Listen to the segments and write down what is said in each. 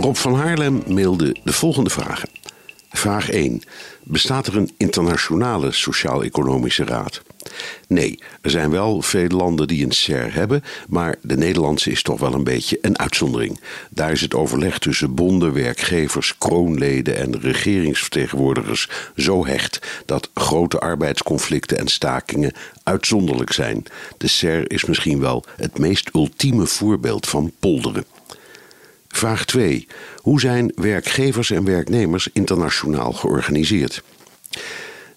Rob van Haarlem mailde de volgende vragen. Vraag 1. Bestaat er een internationale sociaal-economische raad? Nee, er zijn wel veel landen die een SER hebben, maar de Nederlandse is toch wel een beetje een uitzondering. Daar is het overleg tussen bonden, werkgevers, kroonleden en regeringsvertegenwoordigers zo hecht dat grote arbeidsconflicten en stakingen uitzonderlijk zijn. De SER is misschien wel het meest ultieme voorbeeld van polderen. Vraag 2. Hoe zijn werkgevers en werknemers internationaal georganiseerd?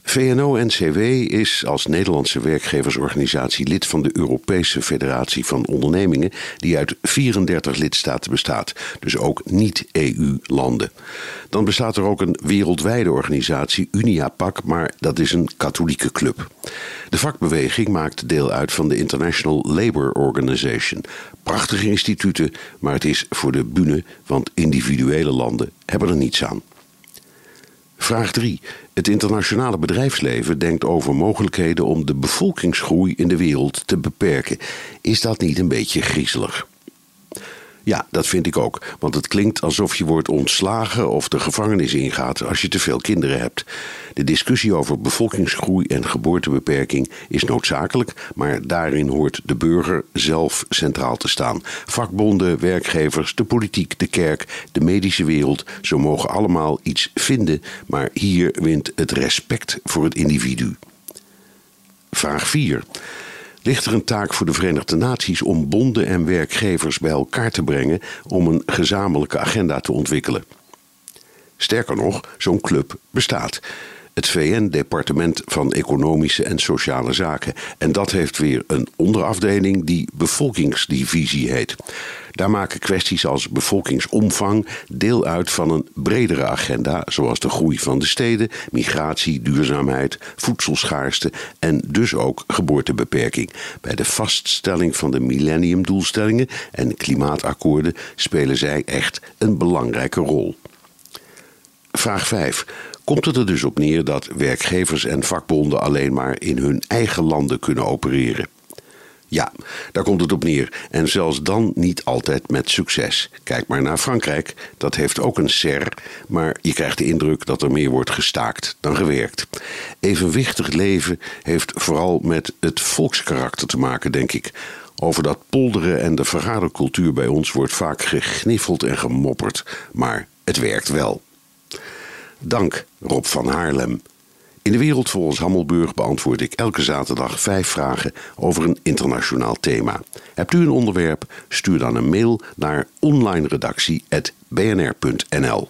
VNO-NCW is als Nederlandse werkgeversorganisatie lid van de Europese Federatie van Ondernemingen, die uit 34 lidstaten bestaat, dus ook niet-EU-landen. Dan bestaat er ook een wereldwijde organisatie, UniaPac, maar dat is een katholieke club. De vakbeweging maakt deel uit van de International Labour Organization. Prachtige instituten, maar het is voor de bühne, want individuele landen hebben er niets aan. Vraag 3. Het internationale bedrijfsleven denkt over mogelijkheden om de bevolkingsgroei in de wereld te beperken. Is dat niet een beetje griezelig? Ja, dat vind ik ook. Want het klinkt alsof je wordt ontslagen of de gevangenis ingaat als je te veel kinderen hebt. De discussie over bevolkingsgroei en geboortebeperking is noodzakelijk, maar daarin hoort de burger zelf centraal te staan. Vakbonden, werkgevers, de politiek, de kerk, de medische wereld, zo mogen allemaal iets vinden, maar hier wint het respect voor het individu. Vraag 4 ligt er een taak voor de Verenigde Naties om bonden en werkgevers bij elkaar te brengen om een gezamenlijke agenda te ontwikkelen. Sterker nog, zo'n club bestaat. Het VN-departement van Economische en Sociale Zaken. En dat heeft weer een onderafdeling die bevolkingsdivisie heet. Daar maken kwesties als bevolkingsomvang deel uit van een bredere agenda, zoals de groei van de steden, migratie, duurzaamheid, voedselschaarste en dus ook geboortebeperking. Bij de vaststelling van de millenniumdoelstellingen en klimaatakkoorden spelen zij echt een belangrijke rol. Vraag 5. Komt het er dus op neer dat werkgevers en vakbonden alleen maar in hun eigen landen kunnen opereren? Ja, daar komt het op neer. En zelfs dan niet altijd met succes. Kijk maar naar Frankrijk, dat heeft ook een SER, maar je krijgt de indruk dat er meer wordt gestaakt dan gewerkt. Evenwichtig leven heeft vooral met het volkskarakter te maken, denk ik. Over dat polderen en de vergadercultuur bij ons wordt vaak gegniffeld en gemopperd, maar het werkt wel. Dank, Rob van Haarlem. In de wereld volgens Hammelburg beantwoord ik elke zaterdag vijf vragen over een internationaal thema. Hebt u een onderwerp? Stuur dan een mail naar onlineredactie.bnr.nl.